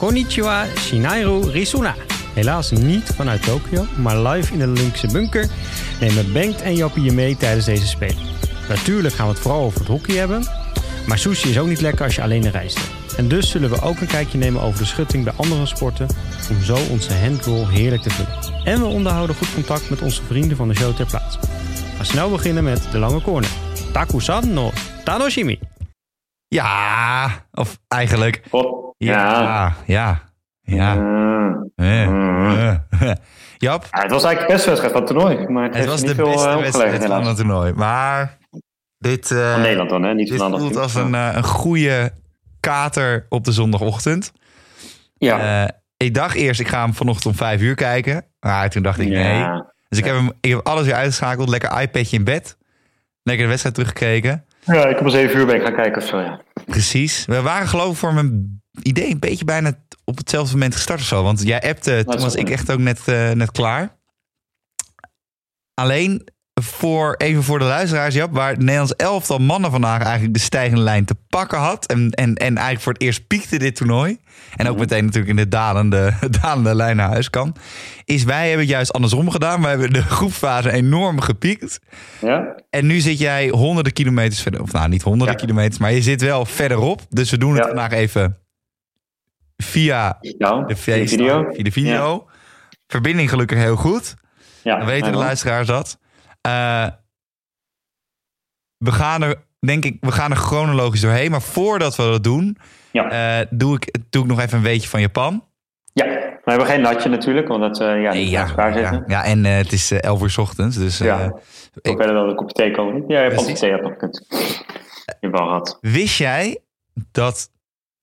Konnichiwa Shinairu Risuna. Helaas niet vanuit Tokio, maar live in de Olympische bunker nemen Bengt en Jappie je mee tijdens deze Spelen. Natuurlijk gaan we het vooral over het hockey hebben, maar sushi is ook niet lekker als je alleen reist. En dus zullen we ook een kijkje nemen over de schutting bij andere sporten, om zo onze handroll heerlijk te vullen. En we onderhouden goed contact met onze vrienden van de show ter plaatse. We gaan snel beginnen met de lange corner. Takusan no Tanoshimi. Ja, of eigenlijk. Ja, ja, ja. Mm. Eh, Mm. eh. Jap, Ja, het was eigenlijk de beste wedstrijd van het toernooi. Maar het, was niet de beste wedstrijd van het toernooi. Maar dit, eh, Van Nederland dan, hè? Niet dit van voelt als een, een goede kater op de zondagochtend. Ja. Ik dacht eerst, ik ga hem vanochtend om vijf uur kijken. Maar toen dacht ik, nee. Ja. Dus ik heb, hem, ik heb alles weer uitgeschakeld. Lekker iPadje in bed. Lekker de wedstrijd teruggekeken. ja, ik heb om zeven uur ben ik gaan kijken of zo, ja. Precies. We waren geloof ik voor mijn idee een beetje bijna op hetzelfde moment gestart of zo. Want jij appte, toen was ik echt ook net, eh, net klaar. Alleen voor, even voor de luisteraars, Jap, waar het Nederlands elftal mannen vandaag eigenlijk de stijgende lijn te pakken had. En, en, en eigenlijk voor het eerst piekte dit toernooi. En ook meteen natuurlijk in de dalende, dalende lijn naar huis kan. Is wij hebben het juist andersom gedaan. Wij hebben de groepsfase enorm gepiekt. Ja? En nu zit jij honderden kilometers verder. Of nou, niet honderden Ja. kilometers, maar je zit wel verderop. Dus we doen het Ja. vandaag even via Nou, de via video. Via de video. Verbinding gelukkig heel goed. Ja, Dan weten de luisteraars dat. Eh, we gaan er, denk ik, we gaan er chronologisch doorheen. Maar voordat we dat doen, Ja. eh, doe, ik, doe ik nog even een weetje van Japan. ja, we hebben geen natje natuurlijk, want dat eh ja, zitten. ja, en het is eh, 11 uur 's ochtends. Dus Ja. ik- Ik verder wel een kopje thee komen. Ja, je hebt thee nog gekund. Je wel gehad. Wist jij dat.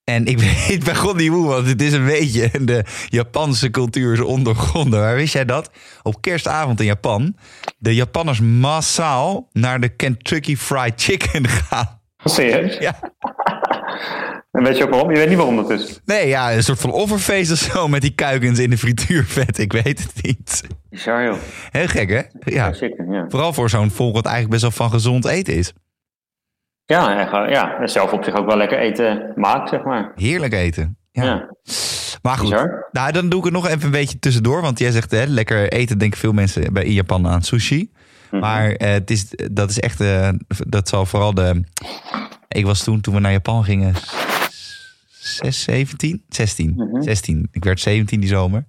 En ik weet bij god niet hoe, want het is een beetje de Japanse cultuur is ondergronden. Maar wist jij dat op kerstavond in Japan de Japanners massaal naar de Kentucky Fried Chicken gaan? Serieus? Ja. En weet je ook waarom? Je weet niet waarom dat is. Nee, ja, een soort van offerfeest of zo met die kuikens in de frituurvet. Ik weet het niet. Bizar joh. Heel gek, hè? Ja. Zeker, ja. Vooral voor zo'n volk wat eigenlijk best wel van gezond eten is. Ja, en ja, en zelf op zich ook wel lekker eten maakt, zeg maar. Heerlijk eten. Ja. Ja. Maar goed, Bizar. nou, dan doe ik het nog even een beetje tussendoor. Want jij zegt, hè, lekker eten denken veel mensen bij in Japan aan sushi. Mhm. Maar eh, het is, dat is echt, eh, dat zal vooral de... Ik was toen, toen we naar Japan gingen, 6, 17? 16. Mhm. 16. Ik werd 17 die zomer.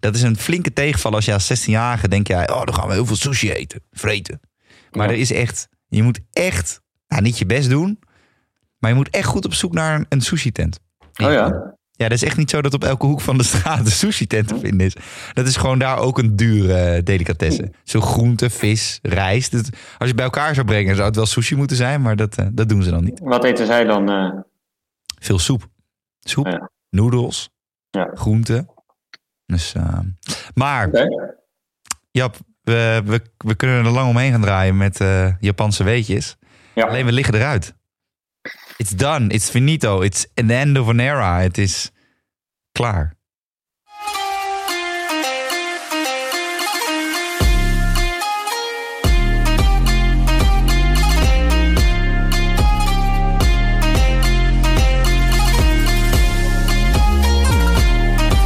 Dat is een flinke tegenval als je als 16-jarige denk jij, oh, dan gaan we heel veel sushi eten, vreten. Maar Ja. er is echt, je moet echt, nou, niet je best doen, maar je moet echt goed op zoek naar een, sushi tent. Oh ja? Ja, dat is echt niet zo dat op elke hoek van de straat een sushi-tent te vinden is. Dat is gewoon daar ook een dure eh, delicatesse. Zo groente, vis, rijst. Dat- als je bij elkaar zou brengen, zou het wel sushi moeten zijn, maar dat, eh, dat doen ze dan niet. Wat eten zij dan? eh, Veel soep. Soep, Ja. noedels, Ja. groenten. Dus, eh, maar. Jap, we, we, we kunnen er lang omheen gaan draaien met Japanse weetjes. Alleen we liggen eruit. It's done, it's finito, it's an end of an era. Het is klaar.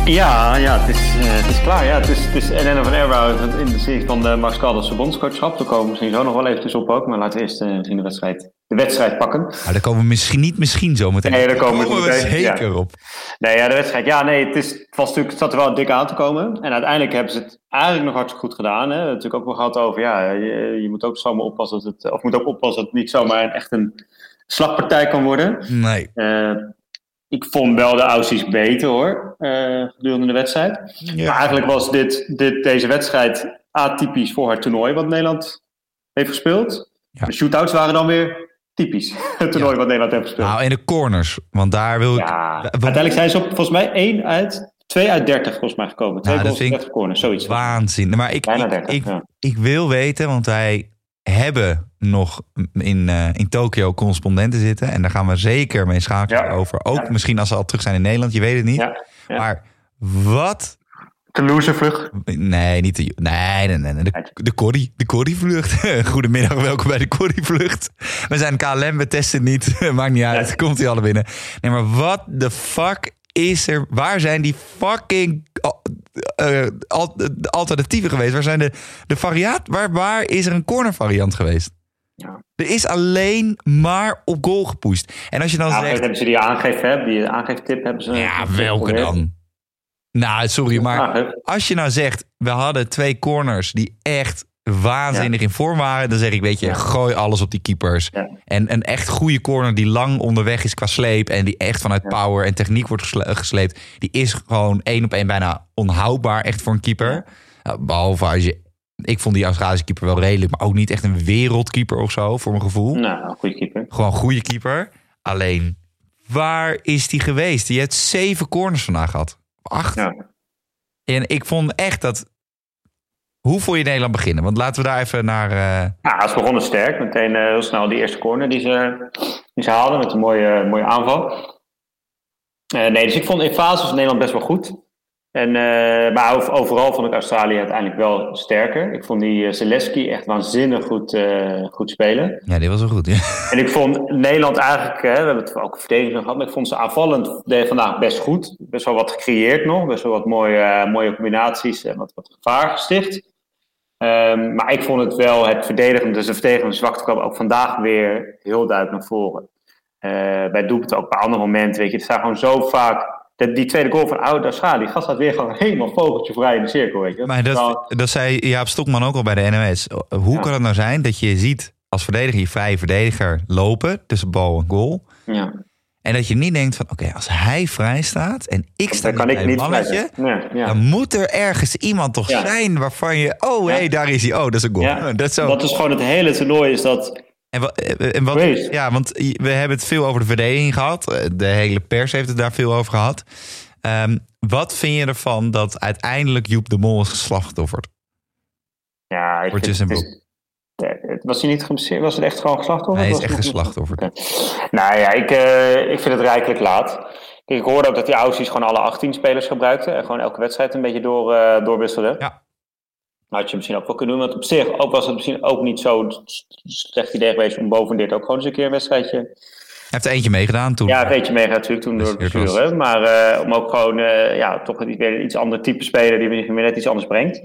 Ja, ja het, is, eh, het is klaar. Ja, het is, het is een end of an era in de zin van de Max Caldas bondscoachschap. Daar komen we misschien zo nog wel even op ook. Maar laten we eerst misschien de wedstrijd, de wedstrijd pakken. Maar daar komen we misschien niet misschien zo meteen. Nee, daar komen we zeker ja. op. Nee, ja, de wedstrijd. Ja, nee, het, is, het, was natuurlijk, het zat er wel dik aan te komen. En uiteindelijk hebben ze het eigenlijk nog hartstikke goed gedaan. Hè. We hebben natuurlijk ook wel gehad over, ja, je, je moet ook zomaar oppassen dat het, of moet ook oppassen dat het niet zomaar een, echt een slagpartij kan worden. Nee. Eh, ik vond wel de Aussies beter hoor, eh, gedurende de wedstrijd. Maar eigenlijk was dit, dit, deze wedstrijd atypisch voor het toernooi wat Nederland heeft gespeeld. Ja. De shootouts waren dan weer typisch het toernooi Ja. wat Nederland heeft gespeeld. Nou, in de corners. Want daar wil ik... uiteindelijk zijn ze op volgens mij 1 uit 2 uit 30 volgens mij gekomen. Twee Ja, dat goals vind ik 30 corners, zoiets. Waanzin. Maar ik, Bijna ik, 30, ik, ja. ik wil weten, want wij hebben nog in, eh, in Tokio correspondenten zitten. En daar gaan we zeker mee schakelen Ja. over. Ook Ja. misschien als ze al terug zijn in Nederland, je weet het niet. Ja. Maar wat... Toulouse vlucht. Nee, niet de... Nee, nee, nee. De, de Corrie. De Corrie-vlucht. Goedemiddag, welkom bij de Corrie-vlucht. We zijn KLM, we testen niet. Maakt niet uit. Komt hij alle binnen. Nee, maar wat de fuck is er, waar zijn die fucking uh, al, alternatieven geweest? Waar zijn de, de variaat, waar, waar is er een corner variant geweest? Ja. Er is alleen maar op goal gepusht. En als je dan ja, zegt... Hebben ze die aangeef, die aangeeftip hebben ze... Ja, welke dan? Nou, sorry, maar als je nou zegt... we hadden twee corners die echt waanzinnig in vorm waren... dan zeg ik, weet je, gooi alles op die keepers. En een echt goede corner die lang onderweg is qua sleep... en die echt vanuit power en techniek wordt gesleept... die is gewoon één op één bijna onhoudbaar echt voor een keeper. behalve als je... Ik vond die Australische keeper wel redelijk... maar ook niet echt een wereldkeeper of zo, voor mijn gevoel. Nou, goede keeper. Gewoon goede keeper. Alleen, waar is die geweest? Die heeft zeven corners vandaag gehad. Acht. En ik vond echt dat hoe voel je Nederland beginnen? Want laten we daar even naar. Uh... Ja, ze begonnen sterk. Meteen uh, heel snel die eerste corner die ze, die ze haalden met een mooie, mooie aanval. Uh, nee, dus ik vond in fases Nederland best wel goed. En, maar overal vond ik Australië uiteindelijk wel sterker. Ik vond die Zaleski echt waanzinnig goed, goed spelen. Ja, die was wel goed. Ja. En ik vond Nederland eigenlijk, we hebben het ook verdediging gehad, maar ik vond ze aanvallend vandaag best goed. Best wel wat gecreëerd nog, best wel wat mooie, mooie combinaties en wat, wat gevaar gesticht. Um, maar ik vond het wel, het verdedigen, dus de verdedigende zwakte kwam ook vandaag weer heel duidelijk naar voren. Uh, bij Doepet ook op andere momenten, weet je, er staan gewoon zo vaak die tweede goal van Oud die gast had weer gewoon helemaal vogeltje vrij in de cirkel. Weet je. Maar dat, dat zei Jaap Stokman ook al bij de NOS. Hoe kan het nou zijn dat je ziet als verdediger je vrije verdediger lopen tussen bal en goal? Ja. En dat je niet denkt van, oké, als hij vrij staat en ik sta kan ik niet mannetje, ja. dan moet er ergens iemand toch zijn waarvan je, oh hé, hey, daar is hij, oh, dat is een goal. Dat, is zo. dat is gewoon het hele toernooi, is dat... En wat, eh, en wat ja, want we hebben het veel over de verdediging gehad. Eh, de hele pers heeft het daar veel over gehad. Um, wat vind je ervan dat uiteindelijk Joep de Mol is geslachtofferd? Ja, ik vind, het, was hij niet? Was het echt gewoon geslachtoffer? Hij is echt geslachtoffer. Nou ja, ik, uh, ik vind het rijkelijk laat. ik hoorde ook dat die Aussies gewoon alle 18 spelers gebruikten. En gewoon elke wedstrijd een beetje door, uh, doorwisselden. Ja. Had je misschien ook wel kunnen doen. Want op zich ook was het misschien ook niet zo slecht idee geweest om boven dit ook gewoon eens een keer een wedstrijdje... Hij heeft er eentje meegedaan toen. Ja, een eentje meegedaan natuurlijk toen door het bestuur. Maar uh, om ook gewoon ja, toch een iets ander type speler die misschien net iets anders brengt.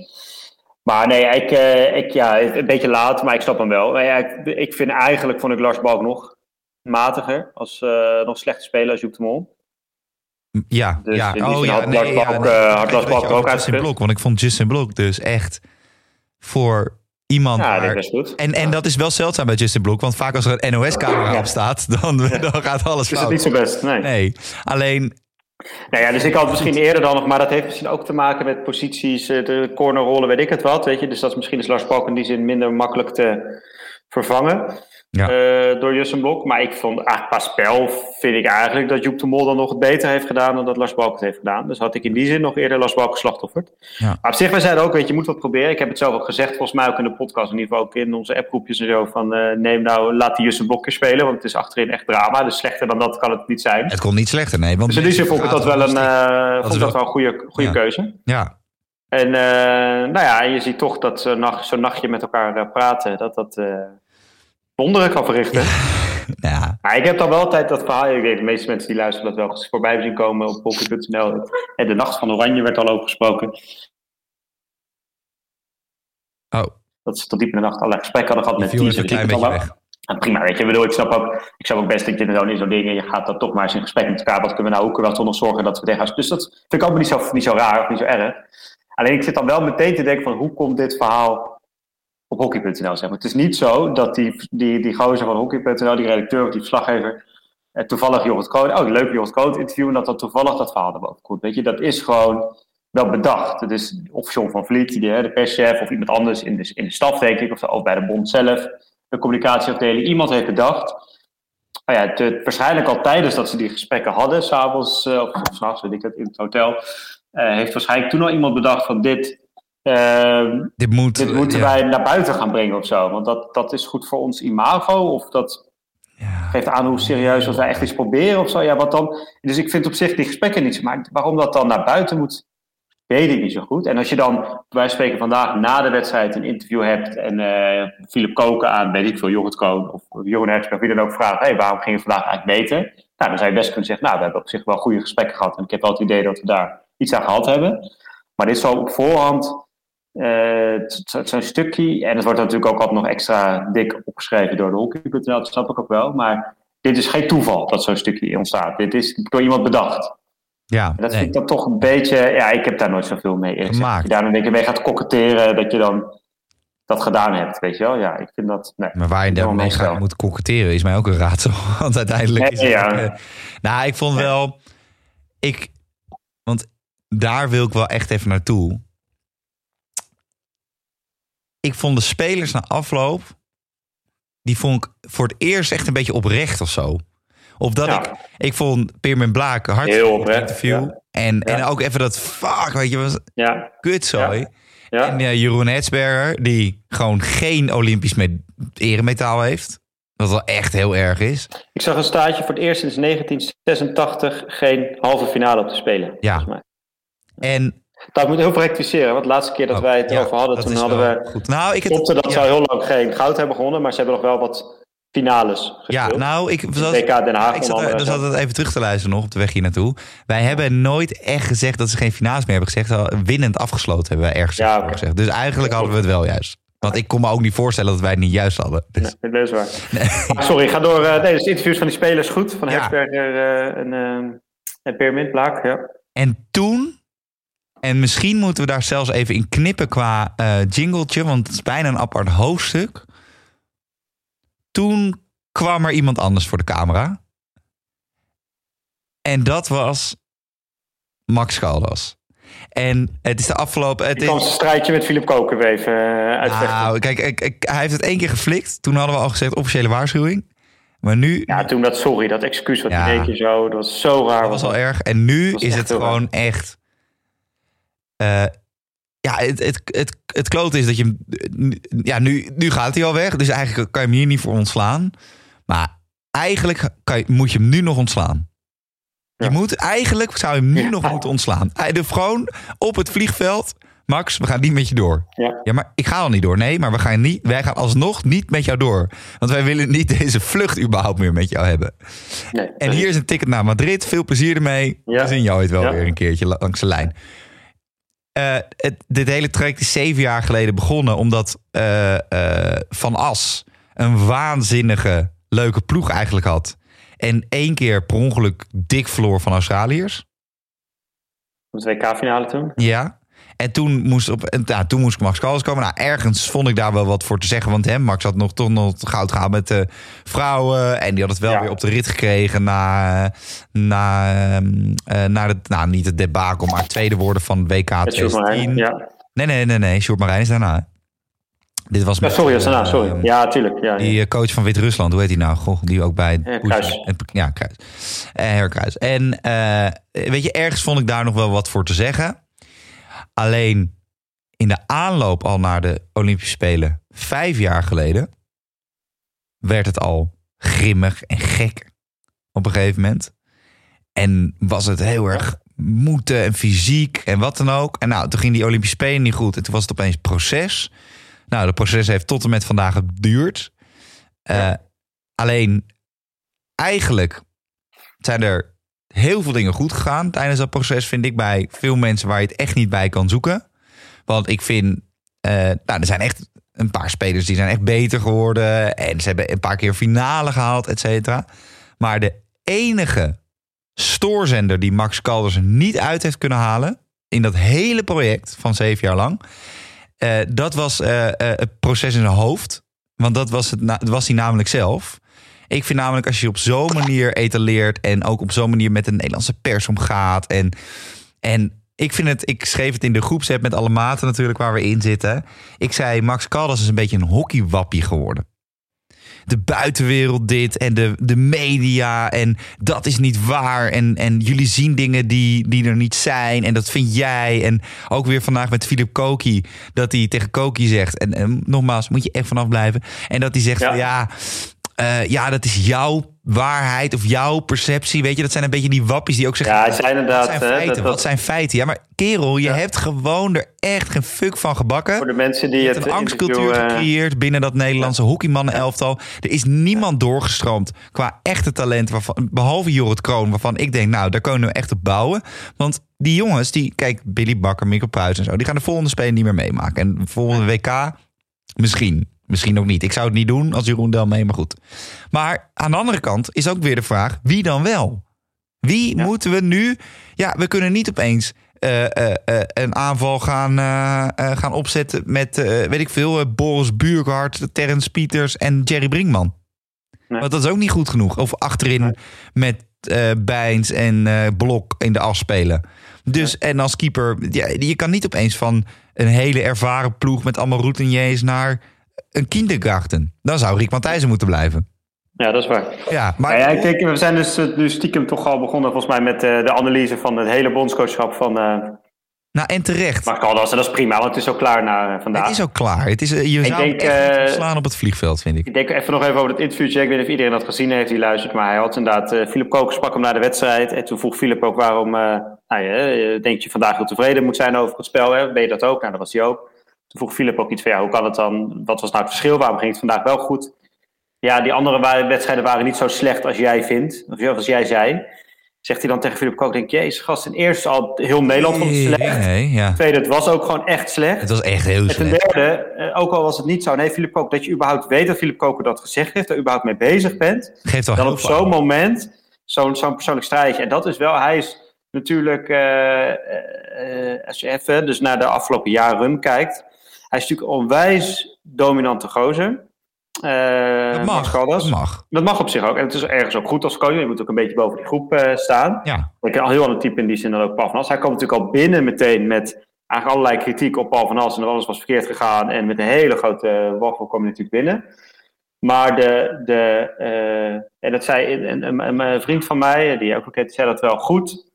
Maar nee, ik, uh, ik, ja, een beetje laat, maar ik snap hem wel. Maar ja, ik, ik, vind eigenlijk, vond ik Lars Balk nog matiger. Als uh, nog slechte speler als Joep de Mol. Ja, dus ja. oh, ja, nee, Lars Balk, ja, had Lars Balk ook uit Blok, Want ik vond Justin Blok dus echt voor iemand. Ja, waar... best goed. En, en dat is wel zeldzaam bij Justin Blok. Want vaak als er een NOS-camera ja. op staat, dan, dan gaat alles fout. Is het niet zo best, nee. nee. Alleen nou ja, dus ik had misschien eerder dan nog, maar dat heeft misschien ook te maken met posities, eh, de cornerrollen, weet ik het wat, weet je. Dus dat is misschien is Lars Balk in die zin minder makkelijk te vervangen ja. uh, door Blok. Maar ik vond eigenlijk qua spel vind ik eigenlijk dat Joep de Mol dan nog het beter heeft gedaan dan dat Lars Balk het heeft gedaan. Dus had ik in die zin nog eerder Lars Balk geslachtofferd. Ja. Maar op zich, wij zeiden ook, weet je, je moet wat proberen. Ik heb het zelf ook gezegd, volgens mij ook in de podcast, in ieder geval ook in onze appgroepjes en zo, van uh, neem nou, laat die Jussen Blok spelen, want het is achterin echt drama. Dus slechter dan dat kan het niet zijn. Het kon niet slechter, nee. Want dus in die zin vond ik dat wel een, uh, vond dat wel een goede, goede keuze. Ja. En uh, nou ja, en je ziet toch dat zo'n nacht, zo nachtje met elkaar praten, dat dat wonderen kan verrichten. Ja. Maar ik heb dan wel altijd dat verhaal. Ik weet, de meeste mensen die luisteren dat wel eens voorbij zien komen op poker.nl. De Nacht van Oranje werd al over gesproken. Oh. Dat ze tot diep in de nacht allerlei gesprekken hadden gehad met teams. een klein weg. En prima, weet je, bedoel, ik snap ook, ik snap ook best dat je dan in zo'n dingen, je gaat dan toch maar eens in gesprek met elkaar, wat kunnen we nou, hoe kunnen we toch nog zorgen dat we tegen Dus dat vind ik ook niet zo, niet zo raar of niet zo erg. Alleen ik zit dan wel meteen te denken van, hoe komt dit verhaal op hockey.nl. Zeg maar. Het is niet zo dat die, die, die gozer van hockey.nl, die redacteur of die verslaggever, eh, toevallig Jorrit Koot, oh leuk Jorrit Koot interviewen, dat dat toevallig dat verhaal erboven komt. Weet je, dat is gewoon wel bedacht. Het is of John van Vliet, die, de perschef, of iemand anders in de, in de staf, denk ik, of, of bij de bond zelf, de communicatieafdeling. Iemand heeft bedacht. Nou ja, het, waarschijnlijk al tijdens dat ze die gesprekken hadden, s'avonds uh, of s'nachts, weet ik het, in het hotel, uh, heeft waarschijnlijk toen al iemand bedacht van dit dit, moet, dit moeten wij naar buiten gaan brengen of zo. Want dat, dat is goed voor ons imago. Of dat ja. geeft aan hoe serieus als wij echt iets proberen of zo. Ja, wat dan? Dus ik vind op zich die gesprekken niet zo. Maar waarom dat dan naar buiten moet weet ik niet zo goed. En als je dan, wij spreken vandaag na de wedstrijd een interview hebt en uh, Philip Koken aan, weet ik veel, Jorrit Koon of Jeroen Hertzberg, wie dan ook vraagt, hey, waarom ging je vandaag eigenlijk meten? Nou, dan zou je best kunnen zeggen, nou, we hebben op zich wel goede gesprekken gehad en ik heb wel het idee dat we daar iets aan gehad hebben. Maar dit is zo op voorhand uh, zo'n stukje, en het wordt natuurlijk ook altijd nog extra dik opgeschreven door de hockey.nl, dat snap ik ook wel, maar dit is geen toeval dat zo'n stukje ontstaat. Dit is door iemand bedacht. Ja, dat vind ik dan toch een beetje. Ja, ik heb daar nooit zoveel mee. Gemaakt. je daar een keer mee gaat koketteren, dat je dan dat gedaan hebt, weet je wel? Ja, ik vind dat. Nee, maar waar je dan mee gaat moet koketteren is mij ook een raadsel. Want uiteindelijk is. Ja. Uh, nou, ik vond wel. Ik. Want daar wil ik wel echt even naartoe. Ik vond de spelers na afloop. Die vond ik voor het eerst echt een beetje oprecht of zo. Of dat Ja. ik, ik vond Peerman Blaak Heel hartstikke goed oprecht, interview. ja. En, en ook even dat fuck, weet je, was Ja, kutzooi. ja. En eh, Jeroen Hetsberger, die gewoon geen Olympisch met eremetaal heeft. Wat wel echt heel erg is. Ik zag een staartje voor het eerst sinds 1986 geen halve finale op te spelen. Ja. mij. En Dat moet heel veel rectificeren, want de laatste keer dat Oh, wij het over hadden, toen hadden we. Goed. Nou, ik Klopte dat ze heel lang geen goud hebben gewonnen, maar ze hebben nog wel wat finales gespeeld. Ja, nou, ik zat, WK Den Haag ik zat, er- dus altijd even terug te luisteren nog op de weg hier naartoe. Wij hebben nooit echt gezegd dat ze geen finales meer hebben gezegd. Ze Winnend afgesloten hebben we ergens Ja, gezegd. Dus eigenlijk hadden we het wel juist. Want ik kon me ook niet voorstellen dat wij het niet juist hadden. Dus, Nee, dat is waar. Maar sorry, ga door. eh, nee, dus interviews van die spelers goed. Van Ja. Hertzberger eh, en, uh, en Blaak. Ja. En toen, en misschien moeten we daar zelfs even in knippen qua eh jingletje, want het is bijna een apart hoofdstuk. Toen kwam er iemand anders voor de camera. En dat was Max Caldas. En het is de afgelopen. Het is, zijn strijdje met Philip Koken weer even eh, uitvechten. nou, kijk, ik, ik- hij heeft het één keer geflikt. Toen hadden we al gezegd officiële waarschuwing. Maar nu Ja, toen dat sorry, dat excuus wat Ja. keer zo, dat was zo raar. Dat was al erg. En nu is het gewoon echt. Eh, ja, het, het, het, het klote is dat je hem. Ja, nu, nu gaat hij al weg. Dus eigenlijk kan je hem hier niet voor ontslaan. Maar eigenlijk kan je, moet je hem nu nog ontslaan. Je moet eigenlijk zou je hem nu Ja. nog moeten ontslaan. Hij de gewoon op het vliegveld. Max, we gaan niet met je door. Ja. Ja, maar ik ga al niet door. Nee, maar we gaan niet, wij gaan alsnog niet met jou door. Want wij willen niet deze vlucht überhaupt meer met jou hebben. Nee, En hier is een ticket naar Madrid. Veel plezier ermee. We zien jou ooit wel weer een keertje la- langs de lijn. Eh, het, dit hele traject is zeven jaar geleden begonnen. Omdat eh, eh, Van As een waanzinnige leuke ploeg eigenlijk had. En één keer per ongeluk dik verloor van Australiërs. De WK-finale toen. Ja. En toen moest, op, nou, toen moest Max Callas komen. Nou, ergens vond ik daar wel wat voor te zeggen. Want hè, Max had nog, toch nog het goud gehaald met de vrouwen. En die had het wel Ja. weer op de rit gekregen na, na, ehm, eh, na de, nou, niet het debakel, maar het tweede worden van het WK Met Sjoerd Marijn, 2010. Ja. Nee, nee, nee, nee. Sjoerd Marijn is daarna. Dit was ja, met, sorry, dat is daarna, eh, sorry. Ja, tuurlijk. Ja, Die eh, coach van Wit-Rusland, hoe heet hij nou? Goh, die ook bij... Ja, Kruis. en- Ja, Kruis. Eh, Herkruis. En eh, weet je, ergens vond ik daar nog wel wat voor te zeggen. Alleen in de aanloop al naar de Olympische Spelen, vijf jaar geleden, werd het al grimmig en gek op een gegeven moment. En was het heel erg moeten en fysiek en wat dan ook. En nou, toen ging die Olympische Spelen niet goed. En toen was het opeens proces. Nou, dat proces heeft tot en met vandaag geduurd. Eh, alleen, eigenlijk zijn er heel veel dingen goed gegaan tijdens dat proces, vind ik, bij veel mensen waar je het echt niet bij kan zoeken. Want ik vind, eh, nou, er zijn echt een paar spelers die zijn echt beter geworden. En ze hebben een paar keer finale gehaald, et cetera. Maar de enige stoorzender die Max Kalders er niet uit heeft kunnen halen... in dat hele project van zeven jaar lang... eh, dat was eh, het proces in zijn hoofd. Want dat was, het, was hij namelijk zelf. Ik vind namelijk als je op zo'n manier etaleert... en ook op zo'n manier met de Nederlandse pers omgaat... en, en ik vind het, ik schreef het in de groepsapp met alle maten natuurlijk waar we in zitten. Ik zei, Max Caldas is een beetje een hockeywappie geworden. De buitenwereld dit en de, de media en dat is niet waar. En, en jullie zien dingen die, die er niet zijn en dat vind jij. En ook weer vandaag met Philip Koki, dat hij tegen Koki zegt... en, en nogmaals, moet je echt vanaf blijven. En dat hij zegt, Ja. van, ja eh, ja, dat is jouw waarheid of jouw perceptie. Weet je, dat zijn een beetje die wappies die ook zeggen... Ja, het zijn inderdaad, Wat zijn feiten? dat- dat- Wat zijn feiten? Ja, maar kerel, je hebt gewoon er echt geen fuck van gebakken. Voor de mensen die Je het een angstcultuur eh, gecreëerd binnen dat Nederlandse hockeymannen-elftal. Er is niemand doorgestroomd qua echte talenten, waarvan, behalve Jorrit Kroon, waarvan ik denk, nou, daar kunnen we echt op bouwen. Want die jongens, die, kijk, Billy Bakker, Mikkel Pruis en zo, die gaan de volgende spelen niet meer meemaken. En de volgende WK, misschien. Misschien ook niet. Ik zou het niet doen als Jeroen Del mee, maar goed. Maar aan de andere kant is ook weer de vraag, wie dan wel? Wie Ja. moeten we nu... Ja, we kunnen niet opeens eh, eh, eh, een aanval gaan, gaan opzetten met, weet ik veel, Boris Buurkhardt, Terrence Pieters en Jerry Brinkman. Nee. Want dat is ook niet goed genoeg. Of achterin Nee. met Bijns en Blok in de afspelen. Dus, en als keeper, ja, je kan niet opeens van een hele ervaren ploeg met allemaal routiniers naar een kindergarten. Dan zou Rick Matthijssen moeten blijven. Ja, dat is waar. Ja, maar Maar ja, kijk, we zijn dus eh, nu stiekem toch al begonnen volgens mij met eh, de analyse van het hele bondscoachschap van eh nou, en terecht. Mark Caldas. En dat is prima, want het is ook klaar na eh, vandaag. Het is ook klaar. Het is, je zou denk, ontslaan op het vliegveld, vind ik. Ik denk even nog even over het interviewtje. Ik weet niet of iedereen dat gezien heeft die luistert. Maar hij had inderdaad... eh Philip Kook sprak hem na de wedstrijd. En toen vroeg Philip ook waarom... eh nou ja, denk je vandaag heel tevreden moet zijn over het spel? Hè? Ben je dat ook? Nou, dat was hij ook. Toen vroeg Philip ook iets van... Ja, hoe kan het dan? Wat was nou het verschil? Waarom ging het vandaag wel goed? Ja, die andere wa- wedstrijden waren niet zo slecht als jij vindt. Of als jij zei. Zegt hij dan tegen Philip Kook. Denk je, jezus gast, in eerste al heel Nederland vond het slecht. Nee, ja. Tweede, het was ook gewoon echt slecht. Het was echt heel En ten slecht. derde, eh, ook al was het niet zo, nee, Philip Kook, dat je überhaupt weet dat Philip Koker dat gezegd heeft, daar überhaupt mee bezig bent, Geeft wel dan op zo'n moment zo'n zo'n persoonlijk strijdje. En dat is wel, hij is natuurlijk, eh, eh, als je even dus naar de afgelopen jaren kijkt, hij is natuurlijk onwijs dominante gozer. Eh, Dat mag. Dat mag. Dat mag op zich ook. En het is ergens ook goed als coach. Je moet ook een beetje boven die groep eh, staan. Ja. Ik al heel ander type in die zin dan ook Paul van As. Hij komt natuurlijk al binnen meteen met eigenlijk allerlei kritiek op Paul van As. En dat alles was verkeerd gegaan. En met een hele grote waffel kom je natuurlijk binnen. Maar de, de eh, en dat zei een, een, vriend van mij, die ook ook zei dat wel goed.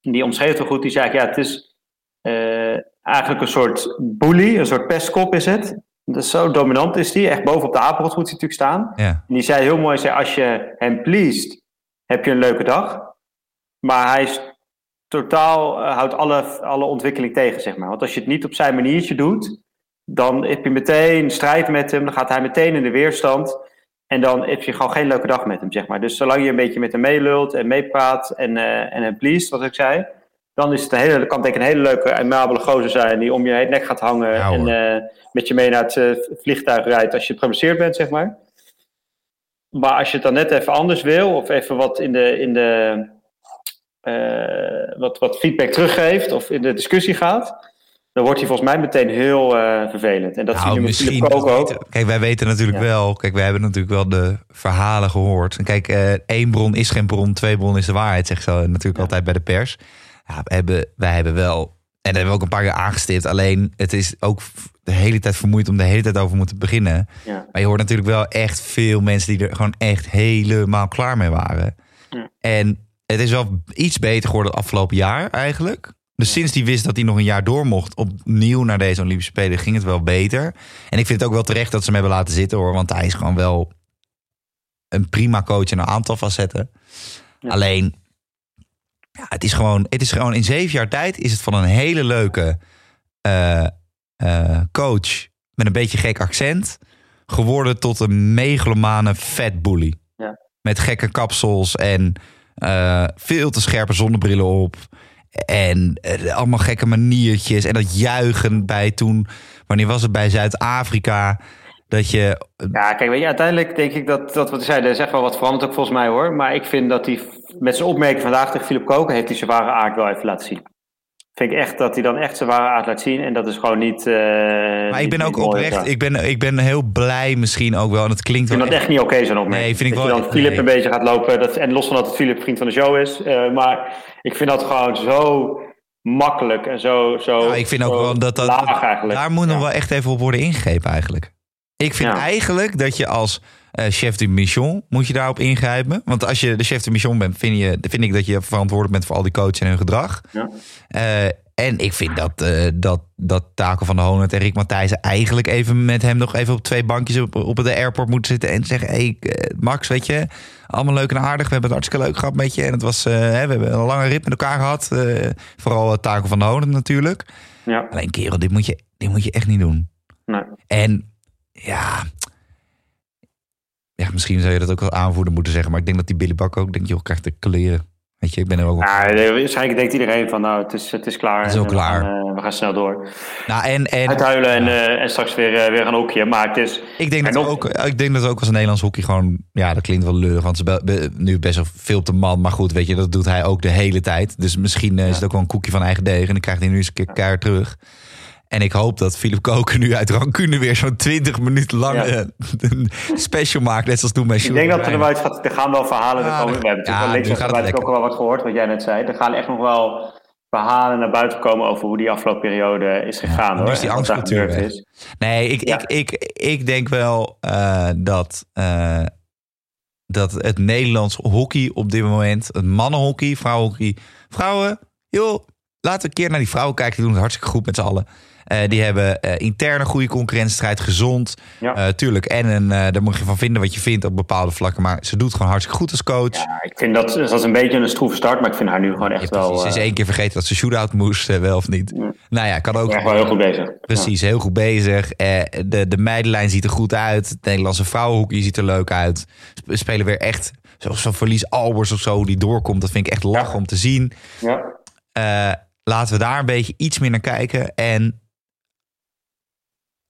Die omschreef het wel goed. Die zei, ja, het is eh, eigenlijk een soort bully, een soort pestkop is het. Dat is zo dominant is die. Echt boven op de apenrot moet hij natuurlijk staan. Ja. En die zei heel mooi, zei, als je hem pleest, heb je een leuke dag. Maar hij is totaal, eh, houdt alle, alle ontwikkeling tegen, zeg maar. Want als je het niet op zijn maniertje doet, dan heb je meteen strijd met hem. Dan gaat hij meteen in de weerstand. En dan heb je gewoon geen leuke dag met hem, zeg maar. Dus zolang je een beetje met hem meelult en meepraat en, eh en hem pleest, wat ik zei... dan is het een hele, kan het denk ik een hele leuke, amabele gozer zijn... die om je nek gaat hangen Ja, en eh, met je mee naar het eh, vliegtuig rijdt... als je gepromoceerd bent, zeg maar. Maar als je het dan net even anders wil, of even wat in de, in de eh, wat, wat feedback teruggeeft of in de discussie gaat, dan wordt hij volgens mij meteen heel vervelend. En dat zie je Nou, Philip misschien. Ook. Kijk, wij weten natuurlijk Ja. wel. Kijk, wij hebben natuurlijk wel de verhalen gehoord. En kijk, één bron is geen bron, twee bron is de waarheid, zegt ze natuurlijk Ja. altijd bij de pers. Ja, we hebben, wij hebben wel. En dat hebben we ook een paar keer aangestipt. Alleen, het is ook de hele tijd vermoeid om de hele tijd over moeten beginnen. Ja. Maar je hoort natuurlijk wel echt veel mensen die er gewoon echt helemaal klaar mee waren. Ja. En het is wel iets beter geworden het afgelopen jaar eigenlijk. Dus sinds hij wist dat hij nog een jaar door mocht opnieuw naar deze Olympische Spelen, ging het wel beter. En ik vind het ook wel terecht dat ze hem hebben laten zitten hoor. Want hij is gewoon wel een prima coach in een aantal facetten. Ja. Alleen, ja, het, is gewoon, het is gewoon in zeven jaar tijd is het van een hele leuke eh, eh, coach met een beetje gek accent geworden tot een megalomane fatbully. Ja. Met gekke kapsels en eh, veel te scherpe zonnebrillen op. En allemaal gekke maniertjes. En dat juichen bij toen, wanneer was het bij Zuid-Afrika? Dat je. Ja, kijk, weet je, uiteindelijk denk ik dat, dat wat hij zei, er is echt wel wat veranderd ook volgens mij hoor. Maar ik vind dat hij met zijn opmerking vandaag tegen Philip Koken heeft hij zijn ware aard wel even laten zien. Vind ik echt dat hij dan echt zijn ware aard laat zien. En dat is gewoon niet. eh, Maar ik ben ook oprecht. Ik ben, ik ben heel blij misschien ook wel. En het klinkt Ik wel. vind dat echt niet oké, zo'n opmerking. Nee, vind ik dat wel- dan Philip nee. een beetje gaat lopen. Dat, en los van dat het Philip vriend van de show is. eh, maar ik vind dat gewoon zo makkelijk en zo, zo Ja, ik vind ook wel dat dat. laag eigenlijk. Daar moet nog Ja. wel echt even op worden ingegrepen eigenlijk. Ik vind Ja. eigenlijk dat je als eh, chef de mission, moet je daarop ingrijpen? Want als je de chef de mission bent, vind, je, vind ik dat je verantwoordelijk bent voor al die coaches en hun gedrag. Ja. Eh, en ik vind dat, eh, dat, dat Taco van der Honen en Rick Matthijssen eigenlijk even met hem nog even op twee bankjes op, op de airport moeten zitten en zeggen: Hé, hey, Max, weet je, allemaal leuk en aardig. We hebben het hartstikke leuk gehad met je. En het was, hè, we hebben een lange rit met elkaar gehad. eh, vooral Taco van der Honen natuurlijk. Ja, Alleen kerel, dit moet je, dit moet je echt niet doen. nee. En ja, ja, misschien zou je dat ook wel aanvoerder moeten zeggen. Maar ik denk dat die Billy Bak ook denkt, joh, krijgt de kleren. Weet je, ik ben er ook. Ja, waarschijnlijk denkt iedereen van nou, het is, het is klaar. Het is ook klaar. gaan, eh, we gaan snel door. Nou, en, en Uithuilen en, eh, en straks weer, eh, weer gaan. Maar het is, ik, denk en dat nog- ook, ik denk dat ook als Nederlands hockey gewoon... Ja, dat klinkt wel lullig, want ze be- nu best wel veel de man. Maar goed, weet je, dat doet hij ook de hele tijd. Dus misschien is het ook wel een koekje van eigen deeg. En dan krijgt hij nu eens een keer keihard terug. En ik hoop dat Philip Koken nu uit Rancune weer zo'n 20 minuten lang Ja. eh, een special maakt. Net zoals toen bij ik denk dat er eruit gaat. Er gaan wel verhalen. Ja, komen, we hebben ja, natuurlijk wel gaat het rechts ook wel wat gehoord, wat jij net zei. Er gaan echt nog wel verhalen naar buiten komen over hoe die afgelopen periode is gegaan. nu hoor. is die angstcultuur is. Nee, ik, Ja. ik, ik, ik denk wel eh, dat, eh, dat het Nederlands hockey op dit moment, het mannenhockey, vrouwenhockey, vrouwen, joh, laten we een keer naar die vrouwen kijken. Die doen het hartstikke goed met z'n allen. Eh, die hebben eh, interne goede concurrentiestrijd, gezond. Ja. Eh, tuurlijk, en een, daar moet je van vinden wat je vindt op bepaalde vlakken. Maar ze doet gewoon hartstikke goed als coach. Ja, ik vind dat, dat is een beetje een stroeve start, maar ik vind haar nu gewoon echt Ja, wel. Ze is één keer vergeten dat ze shootout moest, wel of niet. Ja. Nou ja, kan ook. echt wel heel goed bezig. Precies, heel goed bezig. De, de meidenlijn ziet er goed uit. Het Nederlandse vrouwenhockey ziet er leuk uit. We spelen weer echt, zoals zo'n verlies Albers of zo, die doorkomt. Dat vind ik echt lachen Ja. om te zien. Ja. Laten we daar een beetje iets meer naar kijken. En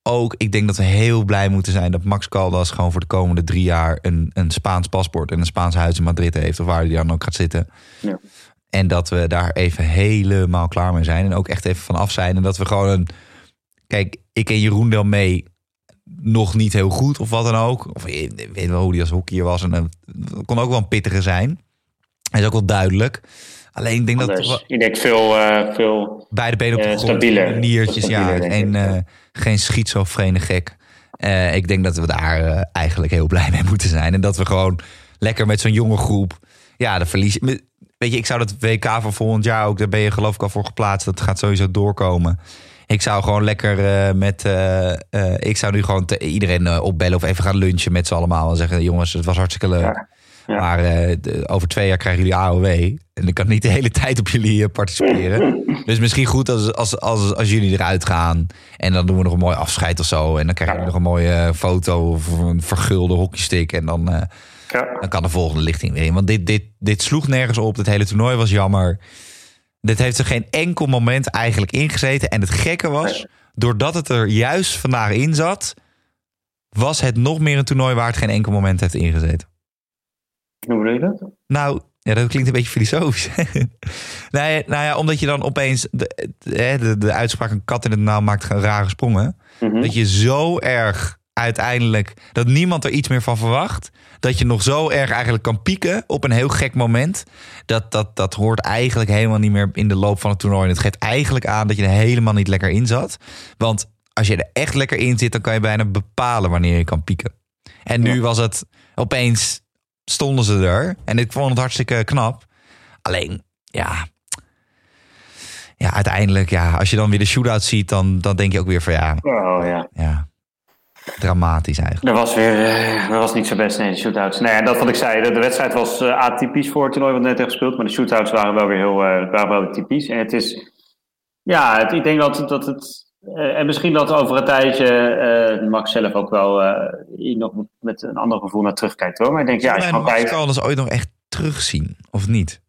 ook, ik denk dat we heel blij moeten zijn dat Max Caldas gewoon voor de komende drie jaar een, een Spaans paspoort en een Spaans huis in Madrid heeft, of waar hij dan ook gaat zitten. Ja. En dat we daar even helemaal klaar mee zijn. En ook echt even van af zijn. En dat we gewoon een. Kijk, ik ken Jeroen Del mee nog niet heel goed of wat dan ook. Of ik weet wel hoe hij als hockeyer was. En het kon ook wel een pittige zijn. Hij is ook wel duidelijk. Alleen ik denk dat ik denk veel, eh, veel beide benen op de Eh, grond. stabieler. Niertjes, ja. Stabieler, ja. eh, geen schizofrene gek. Eh, ik denk dat we daar eh, eigenlijk heel blij mee moeten zijn. En dat we gewoon lekker met zo'n jonge groep... Ja, de verlies... Weet je, ik zou dat WK van volgend jaar ook... Daar ben je geloof ik al voor geplaatst. Dat gaat sowieso doorkomen. Ik zou gewoon lekker eh, met... ik zou nu gewoon iedereen opbellen of even gaan lunchen met z'n allemaal. En zeggen, jongens, het was hartstikke leuk. Ja. Maar eh, de- over twee jaar krijgen jullie AOW. En ik kan niet de hele tijd op jullie eh, participeren. dus misschien goed als, als, als, als jullie eruit gaan. En dan doen we nog een mooi afscheid of zo. En dan krijgen jullie nog een mooie eh, foto of een vergulde hockeystick. En dan, Ja. dan kan de volgende lichting weer in. Want dit, dit, dit sloeg nergens op. Het hele toernooi was jammer. Dit heeft er geen enkel moment eigenlijk ingezeten. En het gekke was, doordat het er juist vandaag in zat... was het nog meer een toernooi waar het geen enkel moment heeft ingezeten. Hoe bedoel je dat? Nou, ja, dat klinkt een beetje filosofisch. nee, nou ja, omdat je dan opeens de, de, uitspraak een kat in het nauw maakt rare sprongen. Mhm. Dat je zo erg uiteindelijk, dat niemand er iets meer van verwacht. Dat je nog zo erg eigenlijk kan pieken op een heel gek moment. Dat, dat, dat hoort eigenlijk helemaal niet meer in de loop van het toernooi. En het geeft eigenlijk aan dat je er helemaal niet lekker in zat. Want als je er echt lekker in zit, dan kan je bijna bepalen wanneer je kan pieken. En nu Ja. was het opeens stonden ze er. En ik vond het hartstikke knap. Alleen, ja. Ja, uiteindelijk, ja, als je dan weer de shootout ziet, dan, dan denk je ook weer van ja, Oh ja. ja. Dramatisch eigenlijk. Dat was weer eh, dat was niet zo best, nee, de shootouts. Nee, dat wat ik zei, de, de wedstrijd was eh, atypisch voor het toernooi wat net hebben gespeeld. Maar de shootouts waren wel weer heel eh, waren wel weer typisch. En het is, ja, het, ik denk dat, dat het, en misschien dat over een tijdje eh, Max zelf ook wel eh, hier nog met een ander gevoel naar terugkijkt hoor. Maar ik denk, ja, als je Max kijkt. Caldas ooit nog echt terugzien, of niet?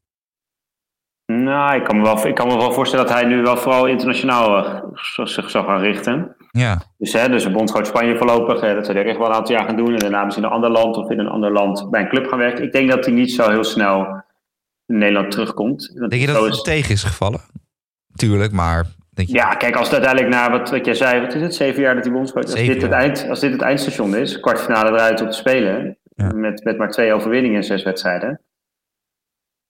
Nou, ik kan, me wel, ik kan me wel voorstellen dat hij nu wel vooral internationaal eh, zich zou gaan richten. Ja, Dus, hè, dus een bondscoach Spanje voorlopig, eh, dat zou hij echt wel een aantal jaar gaan doen. En daarna misschien in een ander land of in een ander land bij een club gaan werken. Ik denk dat hij niet zo heel snel in Nederland terugkomt. Denk je dat het is- tegen is gevallen? Tuurlijk, maar denk je, Ja, kijk, als het uiteindelijk naar wat, wat jij zei, wat is het, zeven jaar dat hij bondscoach als dit, het eind, als dit het eindstation is, kwartfinale eruit op te spelen, Ja. met, met maar twee overwinningen in zes wedstrijden.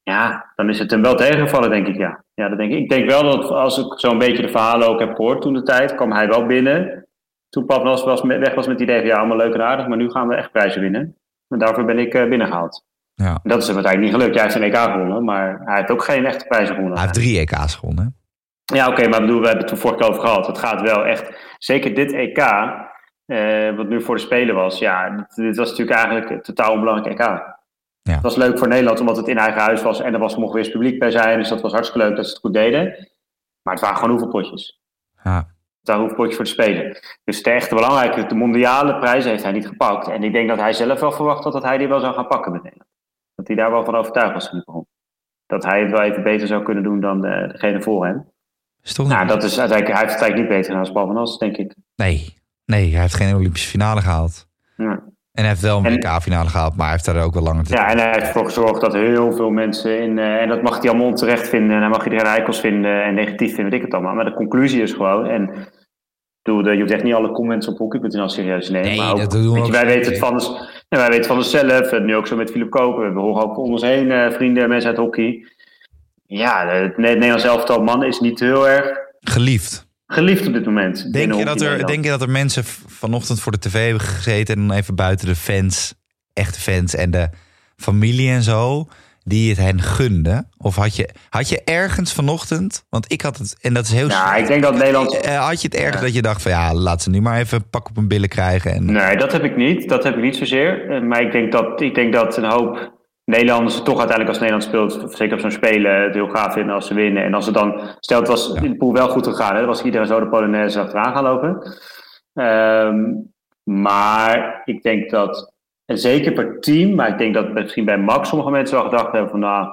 Ja, dan is het hem wel tegengevallen, denk ik, ja. Ja, dat denk ik. Ik denk wel dat als ik zo'n beetje de verhalen ook heb gehoord toen de tijd, kwam hij wel binnen toen Pavlos was weg was met het idee van ja, allemaal leuk en aardig, maar nu gaan we echt prijzen winnen. En daarvoor ben ik uh, binnengehaald. Ja. En dat is hem uiteindelijk niet gelukt. Hij heeft een EK gewonnen, maar hij heeft ook geen echte prijzen gewonnen. Hij heeft drie EK's gewonnen. Ja, oké, maar bedoel, we hebben het toen vorige keer over gehad. Het gaat wel echt, zeker dit EK, eh, wat nu voor de Spelen was, ja, dit, dit was natuurlijk eigenlijk een totaal onbelangrijk EK. Ja. Het was leuk voor Nederland omdat het in eigen huis was en er was mocht weer eens publiek bij zijn, dus dat was hartstikke leuk dat ze het goed deden. Maar het waren gewoon hoeveel potjes. Ja. Het waren hoeveel potjes voor de Spelen. Dus de echte belangrijke, de mondiale prijs heeft hij niet gepakt. En ik denk dat hij zelf wel verwacht had dat hij die wel zou gaan pakken met Nederland. Dat hij daar wel van overtuigd was toen hij begon. Dat hij het wel even beter zou kunnen doen dan de, degene voor hem. Is toch Nou, dat is uiteindelijk, hij heeft het eigenlijk niet beter gedaan als Paul van As, denk ik. Nee. nee, hij heeft geen Olympische finale gehaald. Ja. En hij heeft wel een En- WK-finale gehaald, maar hij heeft daar ook wel langer te Ja, en hij heeft ervoor gezorgd dat heel veel mensen in. eh, en dat mag hij allemaal onterecht vinden. En hij mag iedereen eikels vinden en negatief vinden, weet ik het allemaal. Maar de conclusie is gewoon. En bedoel, de- je hoeft echt niet alle comments op hockey.nl serieus te nemen. Nee, maar ook, dat doen we weet ook je, wij weten het van ons, wij weten van onszelf. En nu ook zo met Philip Koper. We horen ook om ons heen eh, vrienden, mensen uit hockey. Ja, het Ne- Nederlands elftal man is niet heel erg Geliefd. geliefd op dit moment. Denk je, dat er, denk je dat er mensen vanochtend voor de tv hebben gezeten en dan even buiten de fans, echte fans en de familie en zo, die het hen gunden? Of had je, had je ergens vanochtend, want ik had het, en dat is heel Ja, slecht, ik denk dat Nederland. eh, had je het ergens dat je dacht van ja, laat ze nu maar even een pak op hun billen krijgen? En, Nee, dat heb ik niet. Dat heb ik niet zozeer. Eh, Maar ik denk dat, ik denk dat een hoop Nederlanders toch uiteindelijk als Nederland speelt, zeker op zo'n spelen, het heel gaaf vinden als ze winnen. En als ze dan, stel het was in de pool wel goed gegaan, hè, dan was iedereen zo de Polonaise achteraan gaan lopen. Ehm, maar ik denk dat, en zeker per team, maar ik denk dat misschien bij Max sommige mensen wel gedacht hebben van nou,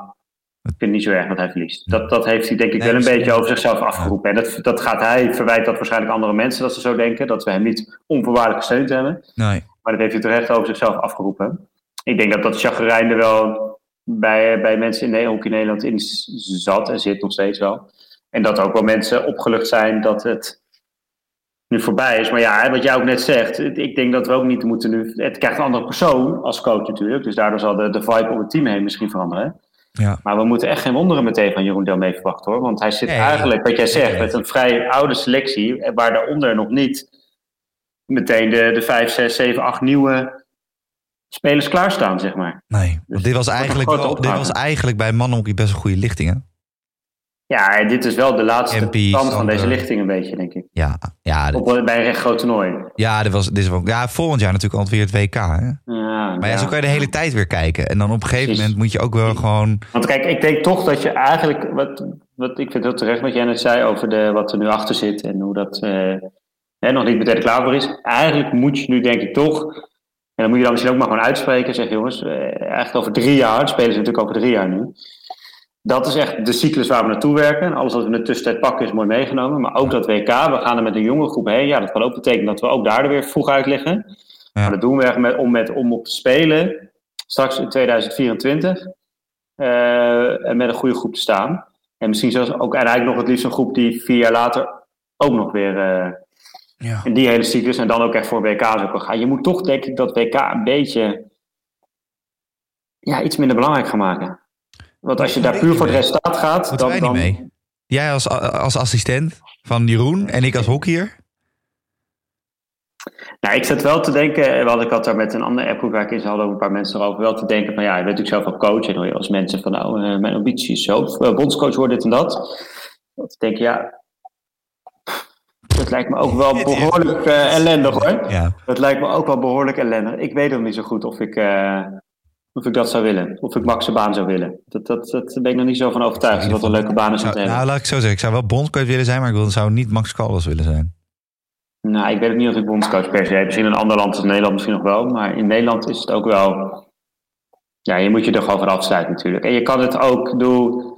ik vind het niet zo erg dat hij verliest. Dat, dat heeft hij denk ik wel een beetje over zichzelf afgeroepen. En dat, dat gaat hij, verwijt dat waarschijnlijk andere mensen dat ze zo denken, dat we hem niet onvoorwaardelijk gesteund hebben. nee. Maar dat heeft hij terecht over zichzelf afgeroepen. Ik denk dat dat chagrijn er wel bij, bij mensen in Nederland, hockey Nederland in zat en zit nog steeds wel. En dat ook wel mensen opgelucht zijn dat het nu voorbij is. Maar ja, wat jij ook net zegt, ik denk dat we ook niet moeten nu... Het krijgt een andere persoon als coach natuurlijk. Dus daardoor zal de, de vibe om het team heen misschien veranderen. Ja. Maar we moeten echt geen wonderen meteen van Jeroen Delmee verwachten hoor. Want hij zit Nee, eigenlijk, wat jij zegt, met een vrij oude selectie. eh, Waar daaronder nog niet meteen de, de 5, 6, 7, 8 nieuwe spelers klaarstaan, zeg maar. Nee, Dus dit was, eigenlijk wel, dit was eigenlijk bij mannenhockey best een goede lichting, hè? Ja, dit is wel de laatste MP, stand van deze lichting een beetje, denk ik. Ja, ja, dit, Op, bij een recht groot toernooi. ja, dit was, dit is wel, ja, volgend jaar natuurlijk alweer het WK, hè? Ja, Maar ja, zo kan je de hele tijd weer kijken. En dan op een gegeven Precies. moment moet je ook wel gewoon... Want kijk, ik denk toch dat je eigenlijk, wat, wat ik vind heel terecht wat jij net zei over de, wat er nu achter zit en hoe dat eh, hè, nog niet meteen klaar voor is. Eigenlijk moet je nu denk ik toch, en dan moet je dan misschien ook maar gewoon uitspreken, zeg jongens, eh, eigenlijk over drie jaar, spelen ze natuurlijk over drie jaar nu. Dat is echt de cyclus waar we naartoe werken. En alles wat we in de tussentijd pakken is mooi meegenomen. Maar ook dat WK, we gaan er met een jonge groep heen. Ja, dat kan ook betekenen dat we ook daar er weer vroeg uit liggen. Ja. Maar dat doen we echt met, om, met, om op te spelen, straks in 2024, eh, en met een goede groep te staan. En misschien zelfs ook eigenlijk nog het liefst een groep die vier jaar later ook nog weer eh, Ja. in die hele cyclus en dan ook echt voor WK's ook gaan. Je moet toch denk ik dat WK een beetje ja, iets minder belangrijk gaan maken. Want als je daar puur voor het resultaat gaat, dan, wij dan mee? Jij als, als assistent van Jeroen en ik als hockeyer? Nou, ik zat wel te denken, want ik had daar met een andere appgroep waar ik in hadden ook een paar mensen erover, wel te denken van ja, je bent natuurlijk zelf wel coach en hoor je als mensen van nou, eh, mijn ambitie is zo, eh, bondscoach worden dit en dat. Dat ik denk, ja, dat lijkt me ook wel behoorlijk eh, ellendig hoor. Ja. Dat lijkt me ook wel behoorlijk ellendig. Ik weet nog niet zo goed of ik, eh, of ik dat zou willen, of ik Max baan zou willen. Dat, dat, dat ben ik nog niet zo van overtuigd, dat dat een leuke baan is om te hebben. nou, laat ik zo zeggen. Ik zou wel bondscoach willen zijn, maar ik wil, zou niet Max Caldas willen zijn. Nou, ik weet ook niet of ik bondscoach per se. Misschien in een ander land als Nederland misschien nog wel. Maar in Nederland is het ook wel... Ja, je moet je er gewoon van afsluiten natuurlijk. En je kan het ook doen...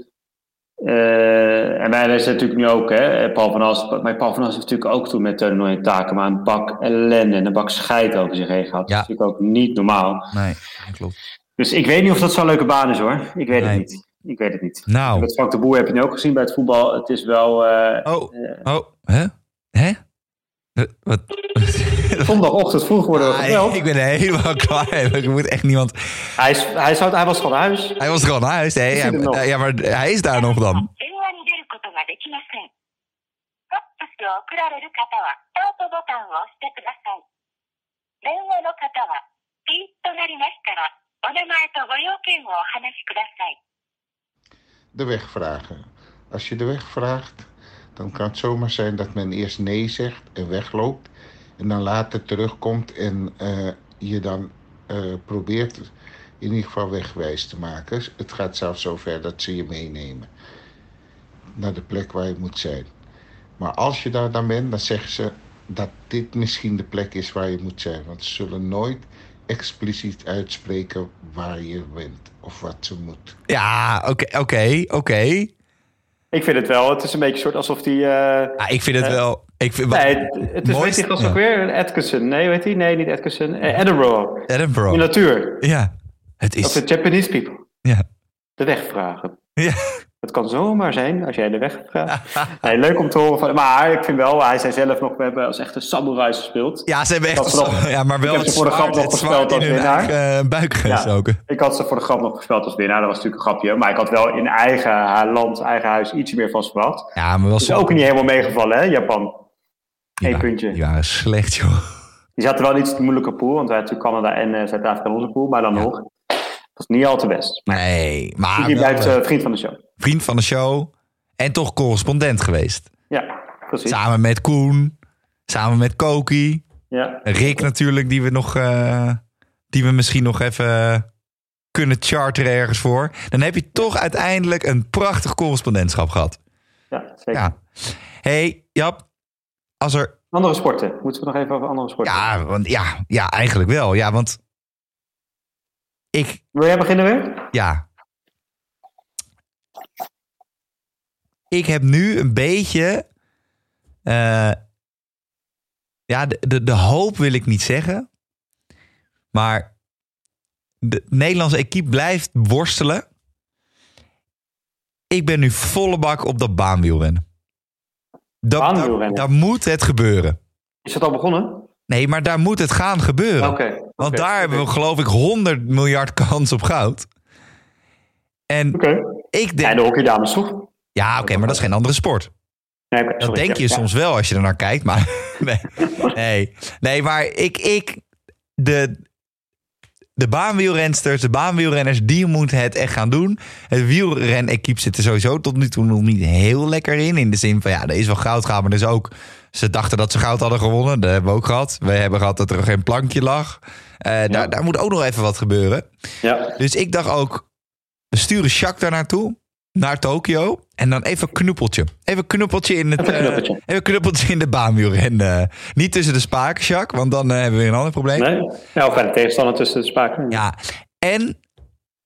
eh, en wij zijn natuurlijk nu ook, hè, Paul van As. Maar Paul van As heeft natuurlijk ook toen met Teun en Taken maar een bak ellende en een bak scheid over zich heen gehad. Ja. Dat is natuurlijk ook niet normaal. Nee, dat klopt. Dus ik weet niet of dat zo'n leuke baan is hoor. Ik weet Nee. het niet. Ik weet het niet. Nou, Met Frank de Boer heb je nu ook gezien bij het voetbal. Het is wel... eh, oh, eh, oh, hè? Hè? Wat? zondagochtend vroeg worden ah, ik ben helemaal klaar Ik moet echt niemand... Hij, is, hij, hij was gewoon huis. Hij was gewoon huis. Hè? Ja, ja, maar hij is daar nog dan. De weg vragen. Als je de weg vraagt, dan kan het zomaar zijn dat men eerst nee zegt en wegloopt en dan later terugkomt en eh, je dan eh, probeert in ieder geval wegwijs te maken. Het gaat zelfs zover dat ze je meenemen naar de plek waar je moet zijn. Maar als je daar dan bent, dan zeggen ze dat dit misschien de plek is waar je moet zijn. Want ze zullen nooit expliciet uitspreken waar je bent of wat ze moet. Ja, oké, oké, oké. Ik vind het wel. Het is een beetje soort alsof die... eh, Ah, ik vind het wel... Ik vind, nee, het, het is, Mooist- weet die gast ja. ook weer? Atkinson. Nee, weet hij? Nee, niet Atkinson. Eh, Edinburgh. In Edinburgh. natuur. Ja, het Of is... de Japanese people. Ja. De weg vragen. Ja. Het kan zomaar zijn als jij de weg vraagt. nee, leuk om te horen. Van, maar ik vind wel, hij zei zelf nog, we hebben als echte samurais gespeeld. ja, ze hebben echt... Nog- ja, maar wel ik heb ze voor de grap nog gespeeld als winnaar. eigen eh, buik gestoken. Ik had ze voor de grap nog gespeeld als winnaar. Dat was natuurlijk een grapje. Maar ik had wel in eigen land, eigen huis iets meer van verwacht. Ja, maar wel Dat is ook niet helemaal meegevallen, hè, Japan. Waren- puntje. Die waren slecht, joh. Die zaten wel iets te moeilijke pool, want wij natuurlijk Canada en eh, Zuid-Afrika in onze pool. Maar dan nog, dat is niet al te best. Nee, maar die blijft eh, eh, vriend van de show. vriend van de show en toch correspondent geweest. Ja, precies. Samen met Koen, samen met Koki, Ja. Rick natuurlijk, die we nog, die we misschien nog even kunnen charteren ergens voor. Dan heb je toch uiteindelijk een prachtig correspondentschap gehad. ja, zeker. Ja. hey, Jap, als er Andere sporten. Moeten we nog even over andere sporten? Ja, want, ja, ja, eigenlijk wel. Ja, want ik, Wil jij beginnen weer? ja. Ik heb nu een beetje. eh, ja, de, de, de hoop wil ik niet zeggen. Maar de Nederlandse equipe blijft worstelen. Ik ben nu volle bak op dat baanwielrennen. Dat, daar, moet het gebeuren. Is dat al begonnen? Nee, maar daar moet het gaan gebeuren. Oké. Want daar hebben we geloof ik 100 miljard kans op goud. En Oké. ik En denk... de hockeydames toch? Ja, oké, maar dat is geen andere sport. Nee, Dat denk je ja. soms wel als je er naar kijkt, maar... Nee, nee, nee maar ik... ik de, de baanwielrensters, de baanwielrenners, die moeten het echt gaan doen. Het wielren-equipe zit er sowieso tot nu toe nog niet heel lekker in. In de zin van, ja, er is wel goud gehaald, maar er is ook... Ze dachten dat ze goud hadden gewonnen. Dat hebben we ook gehad. We hebben gehad dat er geen plankje lag. Eh, daar, daar moet ook nog even wat gebeuren. Ja. Dus ik dacht ook, we sturen Jacques daar naartoe, naar Tokio. En dan even knuppeltje. Even knuppeltje in het. Even eh, knuppeltje. even knuppeltje in de baanwielrennen. Niet tussen de spaken, Jacques, want dan eh, hebben we weer een ander probleem. Nee? Ja, of bij de tegenstander tussen de spaken. Ja, en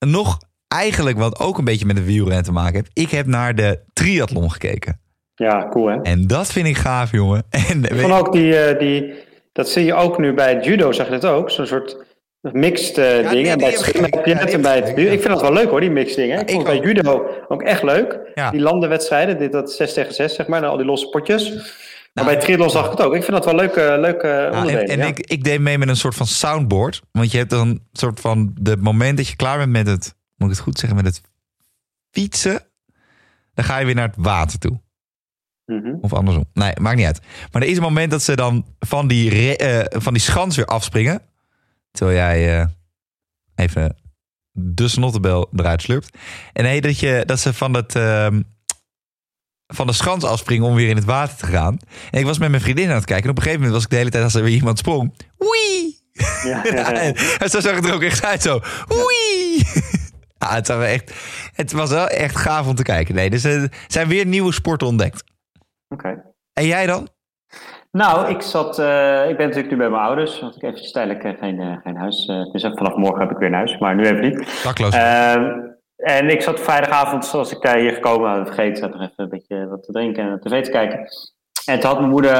nog eigenlijk wat ook een beetje met de wielrennen te maken heeft. Ik heb naar de triathlon gekeken. Ja, cool hè? En dat vind ik gaaf, jongen. En, Ik vond ook die, eh, die, dat zie je ook nu bij het judo, zag je dat ook? Zo'n soort mixed eh, dingen. En bij het heb je bij het ik vind dat wel leuk hoor, die mixed dingen. Ik ik vond bij judo ook echt leuk. Ja. Die landenwedstrijden, dit, dat 6 tegen 6 zeg maar, en al die losse potjes. Maar Nou, bij triathlon zag ik het ook. Ik vind dat wel leuke, leuke Ja, en onderdelen. en ja. ik, ik deed mee met een soort van soundboard. Want je hebt dan een soort van... De moment dat je klaar bent met het... Moet ik het goed zeggen? Met het fietsen. Dan ga je weer naar het water toe. Mhm. Of andersom. Nee, maakt niet uit. Maar er is een moment dat ze dan van die, eh, van die schans weer afspringen. Terwijl jij eh, even de snottebel eruit slurpt. En nee, dat, je, dat ze van, het, ehm, van de schans afspringen om weer in het water te gaan. En ik was met mijn vriendin aan het kijken. En op een gegeven moment was ik de hele tijd als er weer iemand sprong. Wee! Ja, ja, Ja, en, en zo zag het er ook echt uit zo. Wee! Ja, het, wel echt, het was wel echt gaaf om te kijken. Nee, dus er zijn weer nieuwe sporten ontdekt. Oké. En jij dan? Nou, ik zat, eh, ik ben natuurlijk nu bij mijn ouders, want ik eventjes tijdelijk eh, geen, eh, geen huis. dus vanaf morgen heb ik weer een huis, maar nu even niet. Dakloos. Ehm, en ik zat vrijdagavond, zoals ik daar hier gekomen had, vergeten nog even een beetje wat te drinken en tv te kijken. En toen had mijn moeder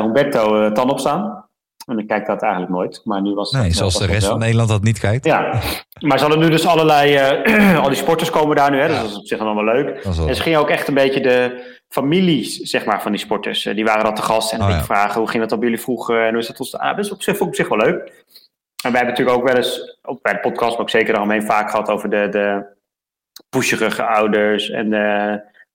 Humberto tan opstaan. En ik kijk dat eigenlijk nooit, maar nu was het nee, zoals de rest van Nederland dat niet kijkt. Ja, maar ze hadden nu dus allerlei, al die sporters komen daar nu, hè, dus dat is op zich allemaal leuk. En ze gingen ook echt een beetje de families, zeg maar, van die sporters. eh, die waren dan te gast en dan Oh, ja. vragen hoe ging dat dan bij jullie vroeger en hoe is dat ontstaan? Ah, dus op zich vond ik op zich wel leuk. En wij hebben natuurlijk ook wel eens, ook bij de podcast, maar ook zeker daaromheen vaak gehad over de, de pusherige ouders. En de,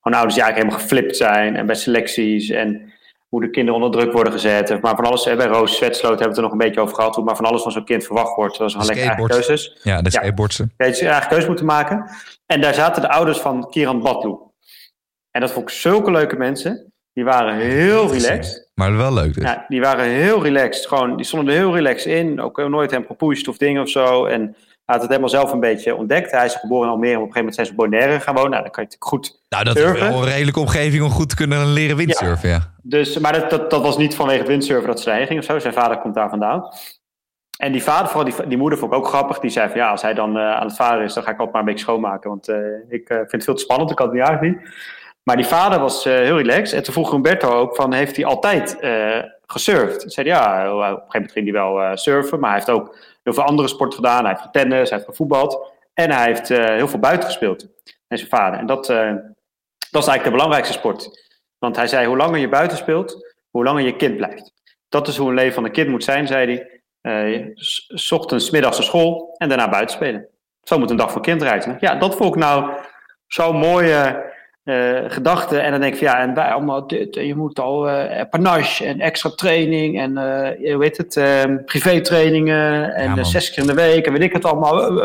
gewoon ouders die eigenlijk helemaal geflipt zijn en bij selecties. En hoe de kinderen onder druk worden gezet. Maar van alles, hè, bij Roos Zwetsloot hebben we het er nog een beetje over gehad. Hoe maar van alles van zo'n kind verwacht wordt. Dat is gewoon lekker eigen keuzes. Ja, Ja. skateboardsen. Ja, je eigen keuze moeten maken. En daar zaten de ouders van Kiran Batlu. En dat vond ik zulke leuke mensen. Die waren heel relaxed. Maar wel leuk dus. Ja, die waren heel relaxed. Gewoon, die stonden er heel relaxed in. Ook nooit hem gepusht of dingen of zo. En hij had het helemaal zelf een beetje ontdekt. Hij is geboren in Almere. En op een gegeven moment zijn ze Bonaire gaan wonen. Nou, dan kan je natuurlijk goed Nou, dat is wel een redelijke omgeving om goed te kunnen leren windsurfen, ja. Dus, maar dat, dat, dat was niet vanwege het windsurfen dat ze daarheen ging of zo. Zijn vader komt daar vandaan. En die vader, vooral die, die moeder vond ik ook grappig. Die zei van ja, als hij dan eh, aan het varen is, dan ga ik altijd maar een beetje schoonmaken. Want eh, ik eh, vind het veel te spannend, ik kan het niet aanzien. Maar die vader was eh, heel relaxed. En toen vroeg Humberto ook van, heeft hij altijd eh, gesurfd? Zei ja, op een gegeven moment ging hij wel eh, surfen. Maar hij heeft ook heel veel andere sporten gedaan. Hij heeft getennis, hij heeft gevoetbald. En hij heeft heel veel buiten gespeeld. En zijn vader. En dat, dat is eigenlijk de belangrijkste sport. Want hij zei, hoe langer je buiten speelt, hoe langer je kind blijft. Dat is hoe een leven van een kind moet zijn, zei hij. Eh, s- ochtends, middags naar school en daarna buiten spelen. Zo moet een dag van kind zien. Ja, dat vond ik nou zo'n mooie eh, gedachte. En dan denk ik van ja, en wij allemaal dit. En je moet al eh panache en extra training en eh, hoe heet het, eh, privé-trainingen en Ja, zes keer in de week en weet ik het allemaal.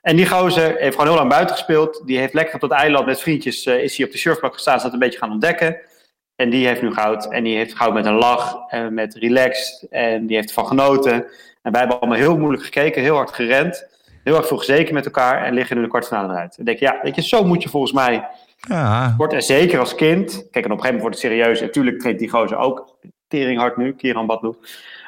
En die gozer heeft gewoon heel lang buiten gespeeld. Die heeft lekker op dat eiland met vriendjes, is hij op de surfplak gestaan, is dat een beetje gaan ontdekken. En die heeft nu goud. En die heeft goud met een lach en met relaxed. En die heeft ervan genoten. En wij hebben allemaal heel moeilijk gekeken, heel hard gerend. Heel erg veel gezeken met elkaar en liggen nu de kwartfinale eruit. En denk ik, ja, weet je, zo moet je volgens mij Ja, wordt. En zeker als kind. Kijk, en op een gegeven moment wordt het serieus. En natuurlijk traint die gozer ook teringhard nu, Kieran Badloe.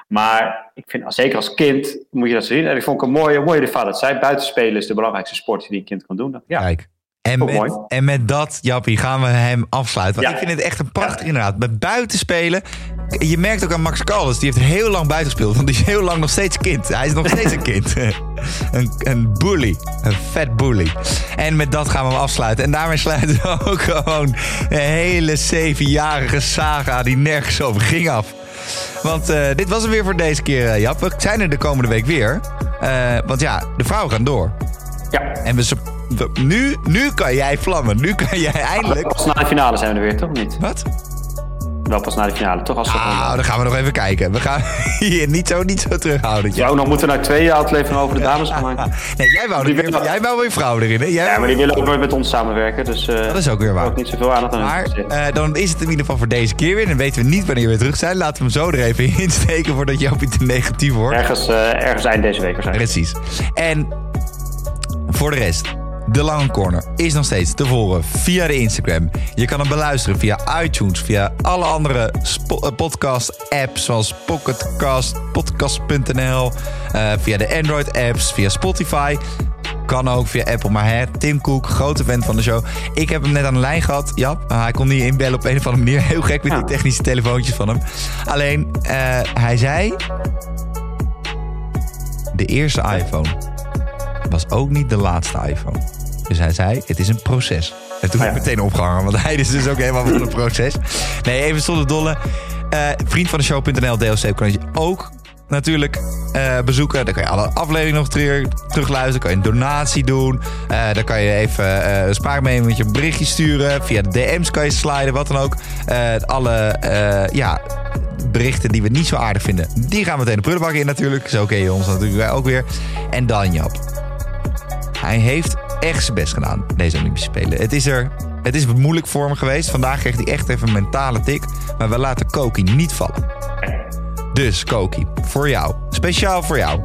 Maar ik vind, zeker als kind, moet je dat zien. En ik vond het een mooie, mooie de vader. Dat zei, buitenspelen is de belangrijkste sport die een kind kan doen. Ja, kijk. En met, mooi. en met dat, Jappie, gaan we hem afsluiten. Want Ja. ik vind het echt een prachtig inderdaad. Met buitenspelen. Je merkt ook aan Max Caldas, die heeft heel lang buiten gespeeld. Want die is heel lang nog steeds kind. Hij is nog steeds een kind. een, een bully. Een vet bully. En met dat gaan we hem afsluiten. En daarmee sluiten we ook gewoon een hele zevenjarige saga die nergens over ging af. Want eh, dit was hem weer voor deze keer, eh, Jap. We zijn er de komende week weer. Eh, want ja, de vrouwen gaan door. ja. En we- nu, nu kan jij vlammen. Nu kan jij eindelijk. Pas na de finale zijn we er weer, toch? Niet? Wat? Wel pas na de finale, toch? Als Nou, dan gaan we nog even kijken. We gaan hier niet zo, niet zo terughouden. Ja, nog moeten we nou twee afleveringen over de dames gaan maken. Nee, jij wou, er weer, willen- jij wou weer vrouw erin. Hè? Jij Ja, maar die willen ook nooit met ons samenwerken. Dus eh Dat is ook weer waar. ook niet zoveel aandacht aan Maar eh, dan is het in ieder geval voor deze keer weer. Dan weten we niet wanneer we weer terug zijn. Laten we hem zo er even in steken voordat Jappie te negatief wordt. Ergens, eh, ergens eind deze week waarschijnlijk. Precies. En voor de rest, de Lange Corner is nog steeds te volgen via de Instagram. Je kan hem beluisteren via iTunes, via alle andere podcast-apps zoals Pocketcast, podcast.nl, eh, via de Android-apps, via Spotify. Kan ook via Apple, maar hè, Tim Cook, grote fan van de show. Ik heb hem net aan de lijn gehad, Jap. hij kon niet inbellen op een of andere manier. Heel gek met die Ja. technische telefoontjes van hem. Alleen, eh, hij zei... De eerste iPhone was ook niet de laatste iPhone. Dus hij zei, het is een proces. En toen Ah, heb ik meteen opgehangen, want hij is dus ook helemaal van een proces. Nee, even zonder dolle. Eh vriend van de show.nl, DLC kan je ook natuurlijk eh, bezoeken. Dan kan je alle afleveringen nog terug, terugluisteren. kan je een donatie doen. Eh dan kan je even eh spaar mee met je een berichtje sturen. Via de DM's kan je sliden, wat dan ook. Alle ja, berichten die we niet zo aardig vinden, die gaan we meteen de prullenbak in natuurlijk. Zo ken je ons natuurlijk ook weer. En dan Jap. Hij heeft echt zijn best gedaan, deze Olympische Spelen. Het is, er, het is moeilijk voor hem geweest. Vandaag kreeg hij echt even een mentale tik. Maar we laten Koki niet vallen. Dus Koki, voor jou. Speciaal voor jou.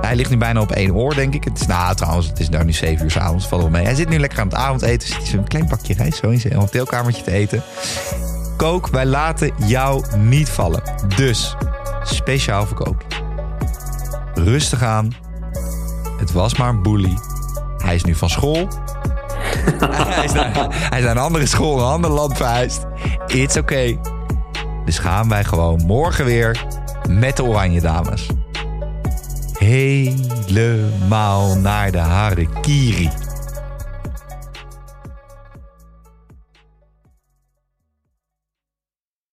Hij ligt nu bijna op één oor, denk ik. Het is, nou, trouwens, het is nou nu zeven uur s'avonds. Valt wel mee. Hij zit nu lekker aan het avondeten. Zit hij zo'n klein pakje rijst zo in zijn hotelkamertje te eten. Kook, wij laten jou niet vallen. Dus, speciaal voor Koki. Rustig aan. Het was maar een bully. Hij is nu van school. hij, is naar, hij is naar een andere school, een ander land verhuisd. It's okay. Dus gaan wij gewoon morgen weer met de Oranje Dames. Helemaal naar de Harakiri.